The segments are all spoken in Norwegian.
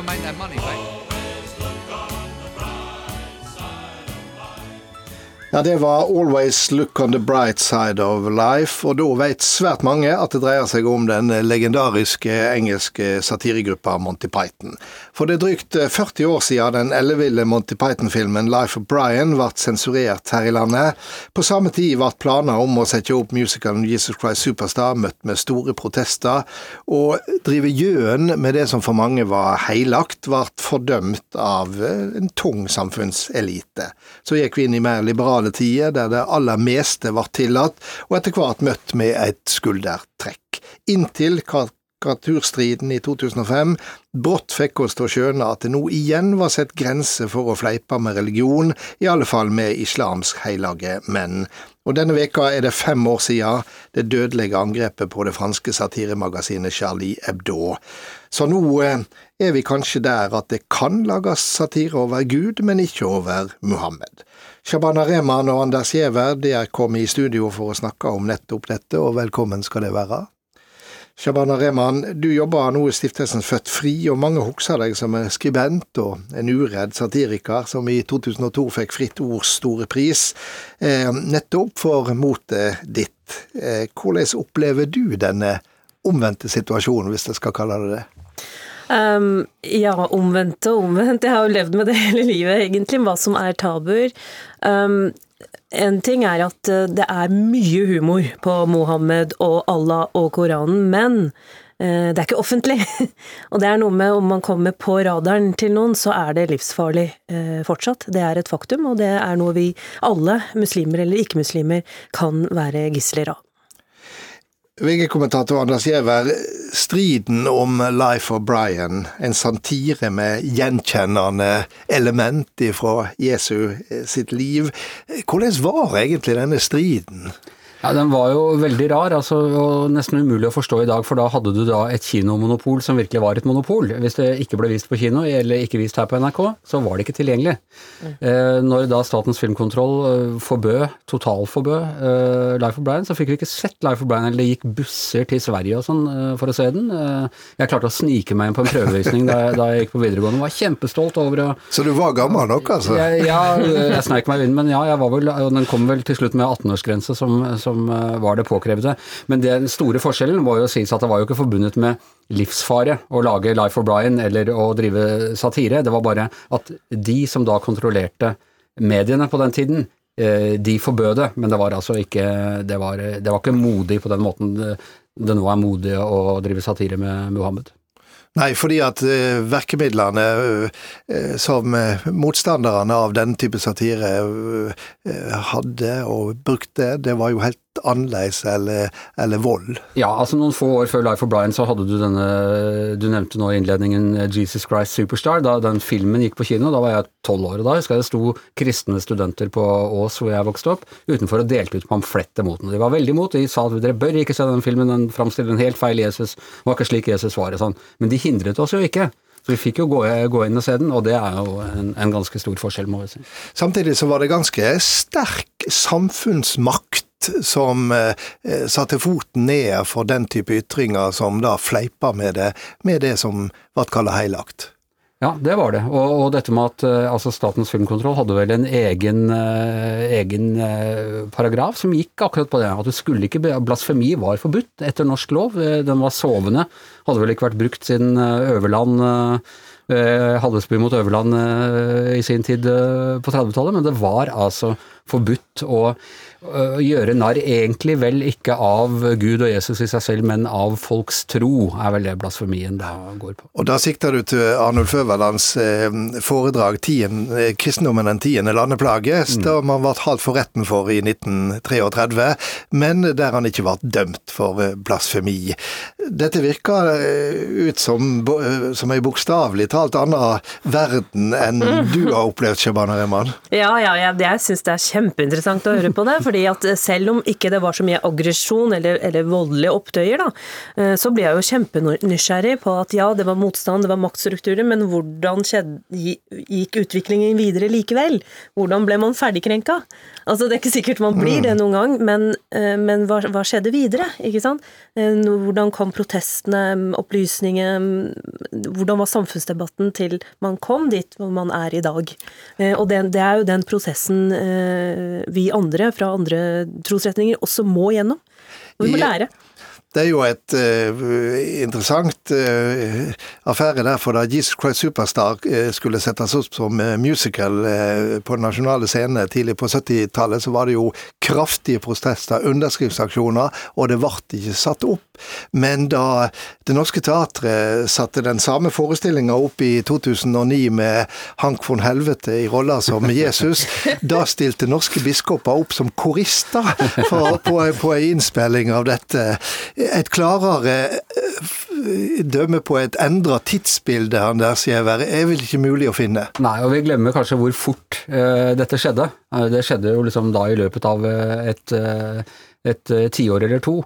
never make that money back. Ja, Det var 'Always Look on the Bright Side of Life', og da vet svært mange at det dreier seg om den legendariske engelske satiregruppa Monty Python. For det er drygt 40 år siden den elleville Monty Python-filmen 'Life of Brian' ble sensurert her i landet. På samme tid ble planer om å sette opp musicalen 'Jesus Christ Superstar' møtt med store protester, og drive gjøen med det som for mange var heilagt, ble fordømt av en tung samfunnselite. Så gikk vi inn i mer liberale tider, der det aller meste var tillatt, og etter hvert møtt med et skuldertrekk. Inntil karikaturstriden i 2005 brått fikk oss til å skjønne at det nå igjen var sett grenser for å fleipe med religion, i alle fall med islamsk hellige menn. Og denne veka er det fem år siden det dødelige angrepet på det franske satiremagasinet Charlie Hebdo. Så nå er vi kanskje der at det kan lages satire over Gud, men ikke over Muhammed. Shabana Rehman og Anders Giæver er kommet i studio for å snakke om nettopp dette, og velkommen skal det være. Shabana Rehman, du jobber nå i stiftelsen Født Fri, og mange husker deg som en skribent og en uredd satiriker som i 2002 fikk Fritt Ords store pris, eh, nettopp for motet ditt. Eh, hvordan opplever du denne omvendte situasjonen, hvis jeg skal kalle det det? Um, ja, omvendt og omvendt. Jeg har jo levd med det hele livet, egentlig, hva som er tabuer. Um, en ting er at eh, det er mye humor på Mohammed og Allah og Koranen, men uh, det er ikke offentlig. og det er noe med om man kommer på radaren til noen, så er det livsfarlig uh, fortsatt. Det er et faktum, og det er noe vi alle, muslimer eller ikke-muslimer, kan være gisler av. VG-kommentator Anders Giæver, striden om Life of Brian, en santire med gjenkjennende element fra Jesu sitt liv. Hvordan var egentlig denne striden? Ja, Den var jo veldig rar, altså, og nesten umulig å forstå i dag, for da hadde du da et kinomonopol som virkelig var et monopol. Hvis det ikke ble vist på kino, eller ikke vist her på NRK, så var det ikke tilgjengelig. Mm. Eh, når da Statens filmkontroll eh, forbød, totalforbød eh, Life of Brian, så fikk vi ikke sett Life of Brian, eller det gikk busser til Sverige og sånn eh, for å se den. Eh, jeg klarte å snike meg inn på en prøvevisning da, jeg, da jeg gikk på videregående, var kjempestolt over å Så du var gammel nok, altså? Jeg, ja, jeg sneik meg inn, men ja, jeg var vel, og den kom vel til slutt med 18-årsgrense som, som som eh, var det påkrevde. Men den store forskjellen må jo sies at det var jo ikke forbundet med livsfare å lage Life for Brian eller å drive satire. Det var bare at de som da kontrollerte mediene på den tiden, eh, de forbød det, men det var altså ikke det var, det var ikke modig på den måten det nå er modig å drive satire med Muhammed. Nei, fordi at virkemidlene verkemidlene uh, som motstanderne av denne type satire hadde og brukte, det var jo helt annerledes eller, eller, vold. Ja, altså noen få år før Life of Brian så hadde du denne Du nevnte nå i innledningen Jesus Christ Superstar. Da den filmen gikk på kino, da var jeg tolv år. og Da husker jeg det sto kristne studenter på Ås hvor jeg vokste opp, utenfor og delte ut pamfletter mot den. De var veldig imot. De sa at dere bør ikke se den filmen, den framstiller en helt feil Jesus. Det var ikke slik Jesus var. sånn. Men de hindret oss jo ikke. Så vi fikk jo gå, gå, inn og se den, og det er jo en, en ganske stor forskjell, må vi si. Samtidig så var det ganske sterk samfunnsmakt som eh, satte foten ned for den type ytringer som da fleipa med det, med det som ble kalt heilagt. Ja, det var det. Og, og dette med at uh, altså Statens filmkontroll hadde vel en egen, uh, egen uh, paragraf som gikk akkurat på det. At det skulle ikke Blasfemi var forbudt etter norsk lov. Den var sovende. Hadde vel ikke vært brukt siden Øverland Hallesby mot Øverland i sin tid på 30-tallet, men det var altså forbudt å gjøre narr egentlig vel ikke av Gud og Jesus i seg selv, men av folks tro, er vel det blasfemien da går på. Og da sikter du til Arnulf Øverlands foredrag tien, 'Kristendommen den tiende landeplage', mm. da man ble halt for retten for i 1933, men der han ikke ble dømt for blasfemi. Dette virker ut som, som ei bokstavelig talt annen verden enn du har opplevd, Shabana Rehman? Ja, ja, ja, jeg syns det er kjempeinteressant å høre på det. fordi at selv om ikke det var så mye aggresjon eller, eller voldelige opptøyer, da, eh, så ble jeg jo kjempenysgjerrig på at ja, det var motstand, det var maktstrukturer, men hvordan skjedde, gikk utviklingen videre likevel? Hvordan ble man ferdigkrenka? Altså, det er ikke sikkert man blir det noen gang, men, eh, men hva, hva, skjedde videre? ikke sant? Eh, hvordan kom protestene, opplysningene, Hvordan var samfunnsdebatten til man kom dit hvor man er i dag? Og det, det er jo den prosessen vi andre fra andre trosretninger også må gjennom. Vi må lære. Det er jo et uh, interessant uh, affære derfor da Jesus Christ Superstar uh, skulle settes opp som musical på den nasjonale scene tidlig på 70-tallet, så var det jo kraftige protester, underskriftsaksjoner, og det ble ikke satt opp. Men da Det Norske Teatret satte den samme forestillinga opp i 2009 med Hank von Helvete i rolla som Jesus, da stilte norske biskoper opp som korister for, på, på en innspilling av dette et klarere eh, dømme på et endra tidsbilde der Giæver, er vel ikke mulig å finne? Nei, og vi glemmer kanskje hvor fort uh, dette skjedde. Uh, det skjedde jo liksom da i løpet av et, uh, et tiår eller to.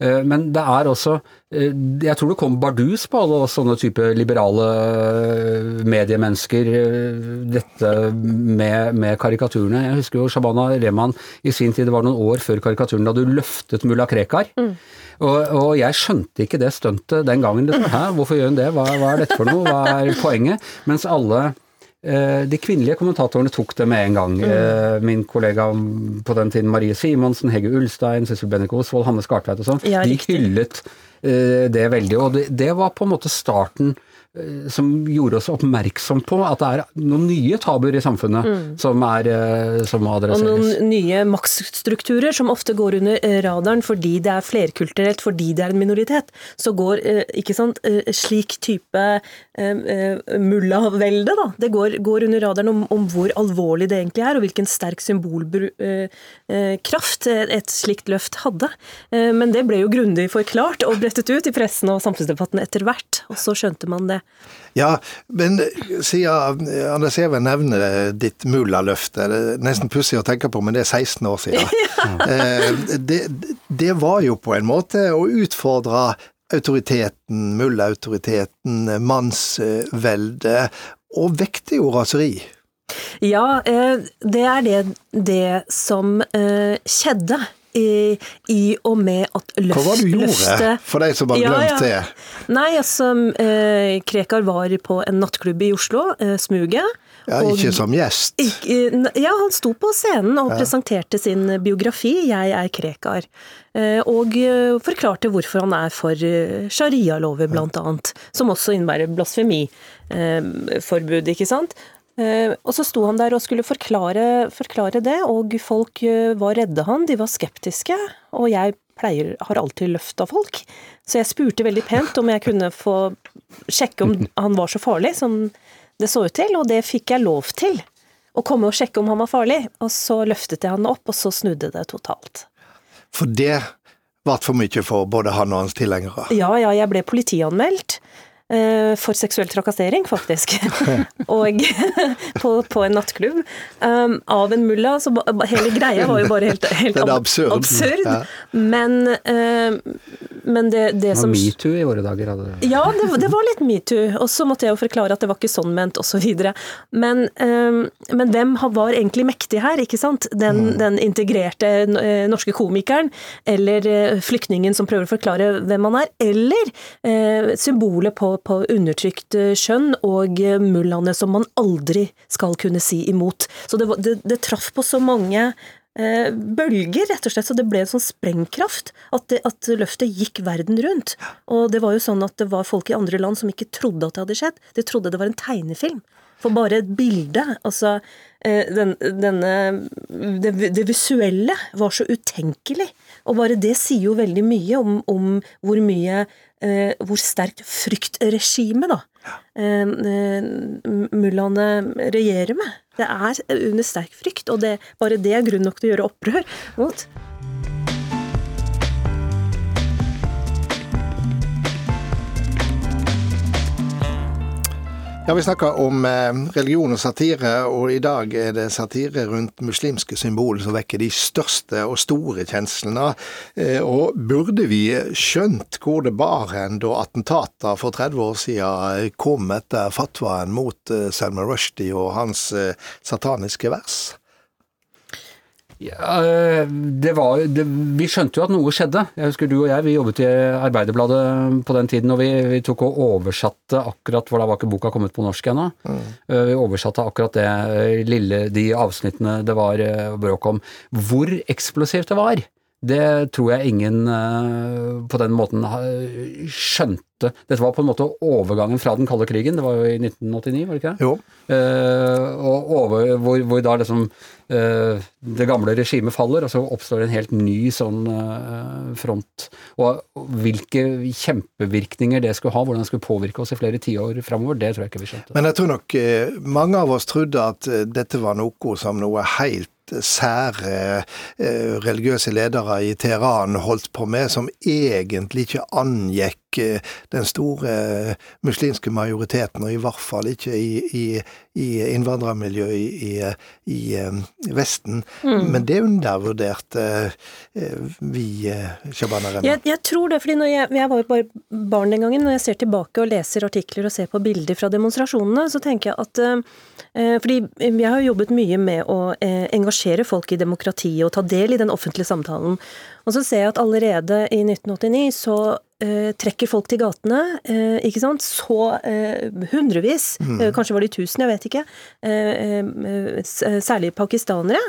Men det er også Jeg tror det kom bardus på alle sånne type liberale mediemennesker, dette med, med, karikaturene. Jeg husker jo Shabana Rehman i sin tid, det var noen år før karikaturen, da du løftet mulla Krekar. Mm. Og, og, jeg skjønte ikke det stuntet den gangen. Hæ, hvorfor gjør hun det? Hva, hva, er dette for noe? Hva er poenget? Mens alle eh, de kvinnelige kommentatorene tok det med en gang. Mm. Eh, min kollega på den tiden Marie Simonsen, Hege Ulstein, Sissel Bennik Osvold, Hanne Skartveit og sånn, ja, de hyllet eh, det veldig. Og det, det, var på en måte starten Eh, som gjorde oss oppmerksom på at det er noen nye tabuer i samfunnet mm. som, er, eh, som må adresseres. Og noen nye maktstrukturer som ofte går under eh, radaren fordi det er flerkulturelt, fordi det er en minoritet. Så går ikke sant, slik type mullavelde, da. Det går, går under radaren om, om, hvor alvorlig det egentlig er, og hvilken sterk symbolkraft et slikt løft hadde. Men det ble jo grundig forklart og brettet ut i pressen og samfunnsdebatten etter hvert, og så skjønte man det. Ja, men siden Anders Even nevner ditt Mulla-løfte, det er nesten pussig å tenke på, men det er 16 år siden. Eh, det, det var jo på en måte å utfordre autoriteten, mulla-autoriteten, mannsveldet, og vekte jo raseri. Ja, eh, det er det, det som eh, skjedde i, i og med at løft, Hva var det du gjorde, for deg som har ja, glemt det? Nei, altså, eh, Krekar var på en nattklubb i Oslo, eh, Smuget. Ja, Ikke som gjest? Ikke, ja, han sto på scenen og ja. presenterte sin biografi, 'Jeg er Krekar'. Eh, og eh, forklarte hvorfor han er for eh, sharialover, blant annet. Som også innebærer blasfemiforbud, ikke sant. Eh, og så sto han der og skulle forklare, forklare, det, og folk eh, var redde han, de var skeptiske. Og jeg pleier, har alltid løfta folk, så jeg spurte veldig pent om jeg kunne få sjekke om han var så farlig som det så ut til, og det fikk jeg lov til. Å komme og sjekke om han var farlig, og så løftet jeg han opp, og så snudde det totalt. For det ble for mye for både han og hans tilhengere? Ja, ja, jeg ble politianmeldt. Eh, for seksuell trakassering, faktisk. og på, på, en nattklubb. Um, av en mulla. Så hele greia var jo bare helt, helt det absurd. absurd. Ja. Men, uh, men det, det som Metoo i våre dager? Hadde... Ja, det, det, var litt metoo. Og så måtte jeg jo forklare at det var ikke sånn ment, osv. Men, um, men hvem var egentlig mektig her, ikke sant? Den, mm. den integrerte uh, norske komikeren, eller uh, flyktningen som prøver å forklare hvem han er, eller symbolet på på undertrykt eh, skjønn og eh, mullaene som man aldri skal kunne si imot. Så det, det, det traff på så mange eh, bølger, rett og slett, så det ble en sånn sprengkraft at, det, at, løftet gikk verden rundt. Og det var jo sånn at det var folk i andre land som ikke trodde at det hadde skjedd. De trodde det var en tegnefilm. For bare et bilde, altså den, denne det, det, visuelle var så utenkelig. Og bare det sier jo veldig mye om, om hvor mye eh, hvor sterkt fryktregime da eh, eh, mullaene regjerer med. Det er under sterk frykt, og det, bare det er grunn nok til å gjøre opprør mot. Ja, Vi snakker om eh, religion og satire, og i dag er det satire rundt muslimske symboler som vekker de største og store kjenslene. Eh, og burde vi skjønt hvor det bar hen da attentater for 30 år siden kom etter fatwaen mot eh, Salman Rushdie og hans sataniske vers? Ja, eh, det var, det, vi skjønte jo at noe skjedde. Jeg husker du og jeg, vi jobbet i Arbeiderbladet på den tiden, og vi, vi tok og oversatte akkurat For da var ikke boka kommet på norsk ennå. Mm. Eh, vi oversatte akkurat det eh, lille, de avsnittene det var bråk om. Hvor eksplosivt det var! Det tror jeg ingen på den måten skjønte dette var på en måte overgangen fra den kalde krigen, det var jo i 1989, var det ikke det? Jo. Eh, og over, hvor, hvor, da liksom eh, det gamle regimet faller, og så oppstår en helt ny sånn eh, front. Og hvilke kjempevirkninger det skulle ha, hvordan det skulle påvirke oss i flere tiår framover, det tror jeg ikke vi skjønte. Men jeg tror nok eh, mange av oss trodde at eh, dette var noe som noe helt sære eh, religiøse ledere i Teheran holdt på med, som egentlig ikke angikk den store muslimske majoriteten, og i hvert fall ikke i, i, i innvandrermiljøet i, i, Vesten. Mm. Men det undervurderte vi shabbanerne. Jeg, jeg tror det, fordi jeg, jeg, var jo bare barn den gangen. Når jeg ser tilbake og leser artikler og ser på bilder fra demonstrasjonene, så tenker jeg at eh, Fordi jeg har jobbet mye med å eh, engasjere folk i demokratiet og ta del i den offentlige samtalen. Og så ser jeg at allerede i 1989 så eh, trekker folk til gatene, eh, ikke sant. Så eh, hundrevis, mm. Eh, kanskje var de tusen, jeg vet ikke. Særlig pakistanere.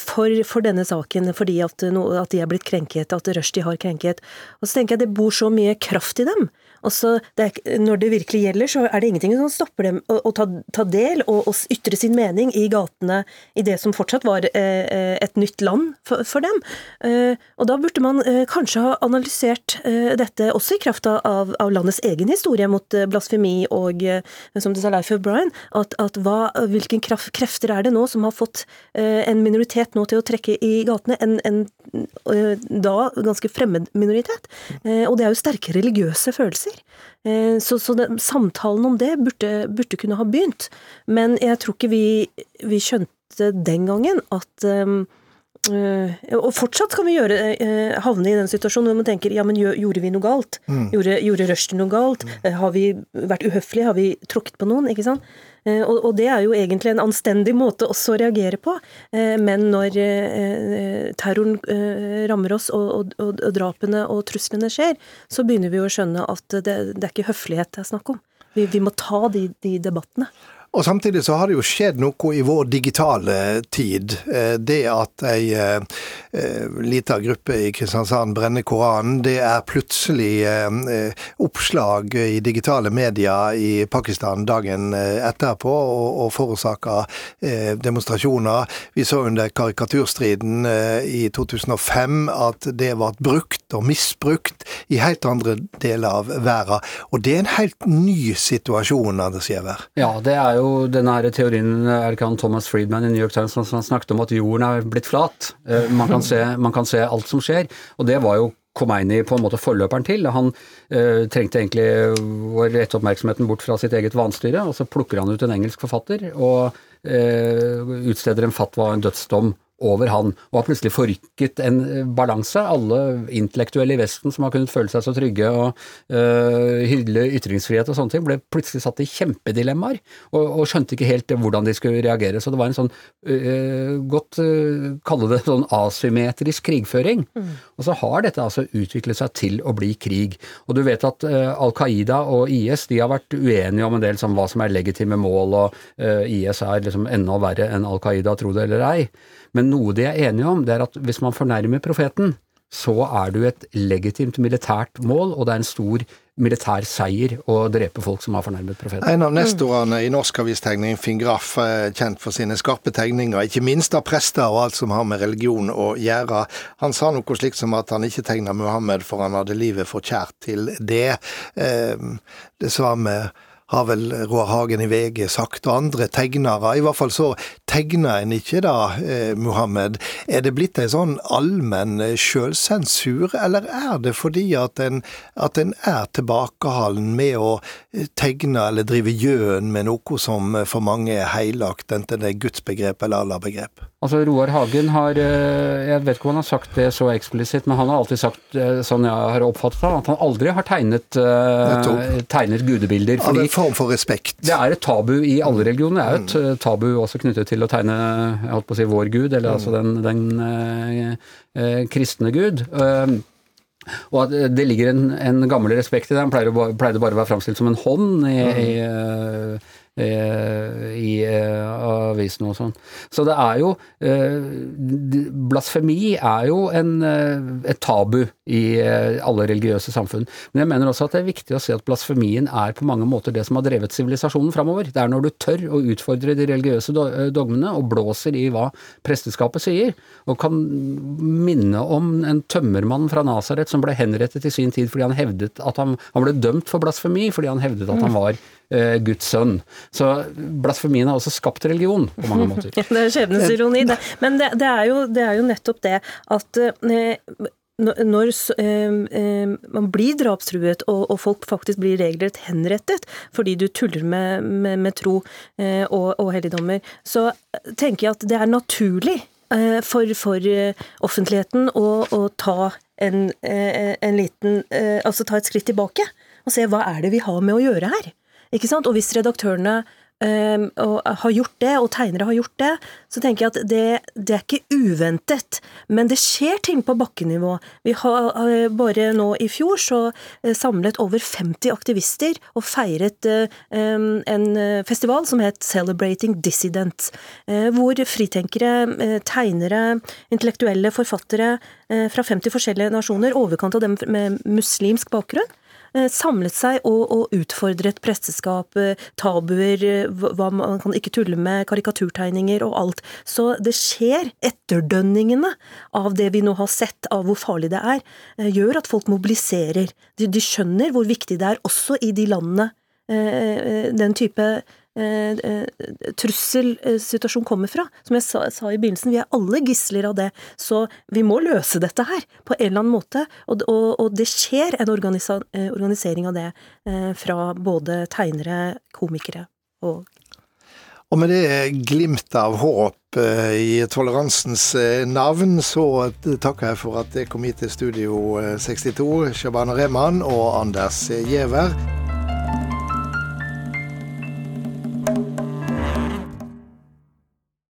For, for, denne saken, fordi at, no, at, de er blitt krenket, at Rushdie har krenket. Og så tenker jeg det bor så mye kraft i dem Altså, det er, når det virkelig gjelder, så er det ingenting som stopper dem å, å ta, ta, del og, og, ytre sin mening i gatene i det som fortsatt var eh, eh, et nytt land for, for dem. Eh, og da burde man eh, kanskje ha analysert eh, dette også i kraft av, av, landets egen historie mot eh, blasfemi og, som det sa Leif O'Brien, at, at hva, hvilke krefter er det nå som har fått en minoritet nå til å trekke i gatene, en, en da ganske fremmed minoritet. og det er jo sterke religiøse følelser. Eh, så, så det, samtalen om det burde, burde, kunne ha begynt. Men jeg tror ikke vi, vi skjønte den gangen at og fortsatt kan vi gjøre, uh, havne i den situasjonen hvor man tenker ja, men gjorde vi noe galt? Mm. Gjorde, gjorde Rushdie noe galt? Mm. Uh, har vi vært uhøflige? Har vi tråkket på noen? Ikke sant? Eh, og, og, det er jo egentlig en anstendig måte også å reagere på. Eh, men når eh, terroren rammer oss, og, og, og, drapene og truslene skjer, så begynner vi å skjønne at det, det er ikke høflighet det er snakk om. Vi, vi må ta de, de debattene. Og samtidig så har det jo skjedd noe i vår digitale tid. Eh, det at ei eh, eh, lita gruppe i Kristiansand brenner Koranen, det er plutselig oppslag i digitale medier i Pakistan dagen etterpå og, forårsaker demonstrasjoner. Vi så under karikaturstriden i 2005 at det ble brukt og misbrukt i helt andre deler av verden. Og det er en helt ny situasjon, Anders Giæver. Ja, det er jo denne her teorien er han Thomas Friedman i New York Times som snakket om at jorden er blitt flat. Eh, man kan, se, man kan se alt som skjer. Og det var jo Khomeini på en måte forløperen til. Han eh, trengte egentlig å rette oppmerksomheten bort fra sitt eget vanstyre, og så plukker han ut en engelsk forfatter og eh, utsteder en fatwa, en dødsdom, over han, og har plutselig forrykket en eh, balanse. Alle intellektuelle i Vesten som har kunnet føle seg så trygge og øh, hylle ytringsfrihet og sånne ting, ble plutselig satt i kjempedilemmaer, og, og, skjønte ikke helt hvordan de skulle reagere. Så det var en sånn øh, godt øh, kalle det sånn asymmetrisk krigføring. Mm. Og så har dette altså utviklet seg til å bli krig. Og du vet at Al Qaida og IS de har vært uenige om en del som hva som er legitime mål, og IS er liksom enda verre enn Al Qaida, tro det eller ei. Men noe de er enige om, det er at hvis man fornærmer profeten, så er du et legitimt militært mål, og det er en stor militær seier å drepe folk som har fornærmet profeten. En av nestorene i norsk avistegning, Finn Graff, er kjent for sine skarpe tegninger, ikke minst av prester og alt som har med religion å gjøre. Han sa noe slikt som at han ikke tegna Muhammed for han hadde livet for kjært til det. Eh, det samme har vel Roar Hagen i VG sagt, og andre tegnere. I hvert fall så tegner en ikke da, eh, Muhammed. Er det blitt en sånn allmenn eh, sjølsensur, eller er det fordi at en, at en er tilbakeholden med å eh, tegne eller drive gjøn med noe som for mange er heilagt, enten det er gudsbegrep eller Allah-begrep? Altså Roar Hagen har Jeg vet ikke om han har sagt det så eksplisitt, men han har alltid sagt, sånn jeg har oppfattet det, at han aldri har tegnet, tegnet gudebilder. Fordi, en form for respekt. Det er et tabu i alle religioner. Det er jo et mm. tabu også knyttet til å tegne jeg holdt på å si vår gud, eller mm. altså den, den eh, eh, kristne gud. Uh, og at det ligger en, en, gammel respekt i det. Han pleide, bare å være framstilt som en hånd i, mm. i Eh, i eh, avisene og sånn. Så det er jo eh, Blasfemi er jo en, et tabu i alle religiøse samfunn. Men jeg mener også at det er viktig å si at blasfemien er på mange måter det som har drevet sivilisasjonen framover. Det er når du tør å utfordre de religiøse dogmene og blåser i hva presteskapet sier, og kan minne om en tømmermann fra Nasaret som ble henrettet i sin tid fordi han hevdet at han, han ble dømt for blasfemi fordi han hevdet at han var uh, Guds sønn. Så blasfemien har også skapt religion på mange måter. det er skjebnens ironi, det. Men det, det, er jo, det, er jo, nettopp det at uh, når øh, man blir drapstruet, og, og, folk faktisk blir regelrett henrettet fordi du tuller med, med, med tro og, og helligdommer, så tenker jeg at det er naturlig for, for offentligheten å, å ta en, en, liten Altså ta et skritt tilbake og se hva er det vi har med å gjøre her. Ikke sant? Og hvis redaktørene um, har gjort det, og tegnere har gjort det, så tenker jeg at det, det, er ikke uventet. Men det skjer ting på bakkenivå. Vi har bare nå i fjor så uh, samlet over 50 aktivister og feiret um, en festival som het Celebrating Dissident, hvor fritenkere, tegnere, intellektuelle forfattere fra 50 forskjellige nasjoner, overkant av dem med muslimsk bakgrunn, Eh, samlet seg og, og utfordret presteskap, eh, tabuer, eh, hva man kan ikke tulle med, karikaturtegninger og alt. Så det skjer. Etterdønningene av det vi nå har sett av hvor farlig det er, gjør at folk mobiliserer. De, de skjønner hvor viktig det er, også i de landene den type Eh, eh, trusselsituasjon kommer fra. Som jeg sa, sa, i begynnelsen, vi er alle gisler av det. Så vi må løse dette her på en eller annen måte. Og, og, og det skjer en eh, organisering av det fra både tegnere, komikere og og med det glimtet av håp i toleransens navn, så takker jeg for at jeg kom hit til Studio 62, Shabana Rehman og Anders Giæver.